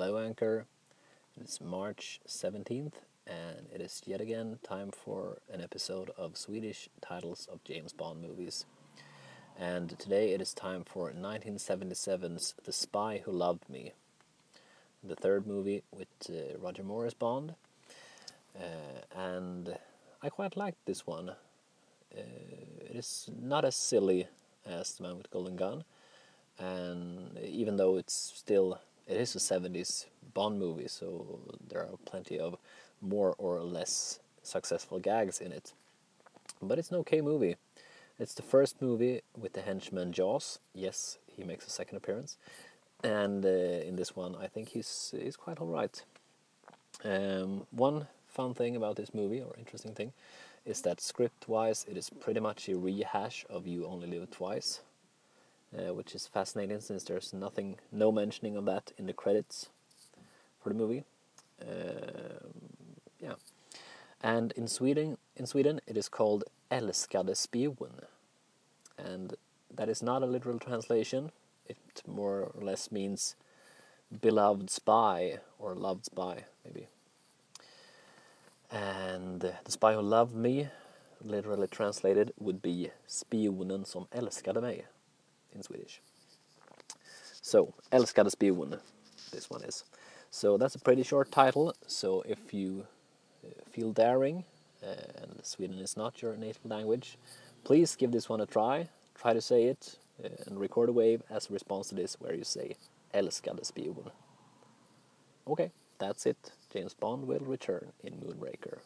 Hello, Anchor. It's March 17th, and it is yet again time for an episode of Swedish titles of James Bond movies. And today it is time for 1977's The Spy Who Loved Me, the third movie with uh, Roger Moore Bond. Uh, and I quite liked this one. Uh, it is not as silly as The Man with the Golden Gun, and even though it's still it is a 70s Bond movie, so there are plenty of more or less successful gags in it. But it's an okay movie. It's the first movie with the henchman Jaws. Yes, he makes a second appearance, and uh, in this one, I think he's he's quite all right. Um, one fun thing about this movie, or interesting thing, is that script-wise, it is pretty much a rehash of You Only Live Twice uh, which is fascinating since there's nothing, no mentioning of that in the credits for the movie. Uh, yeah, and in Sweden, in Sweden, it is called "Älskade spion," and that is not a literal translation. It more or less means beloved spy or loved spy, maybe. And the spy who loved me, literally translated, would be spionen som älskade mig in Swedish. So, Älskade spion, this one is. So that's a pretty short title, so if you uh, feel daring, uh, and Sweden is not your native language, please give this one a try. Try to say it, uh, and record a wave as a response to this where you say Älskade spion. Okay, that's it. James Bond will return in Moonraker.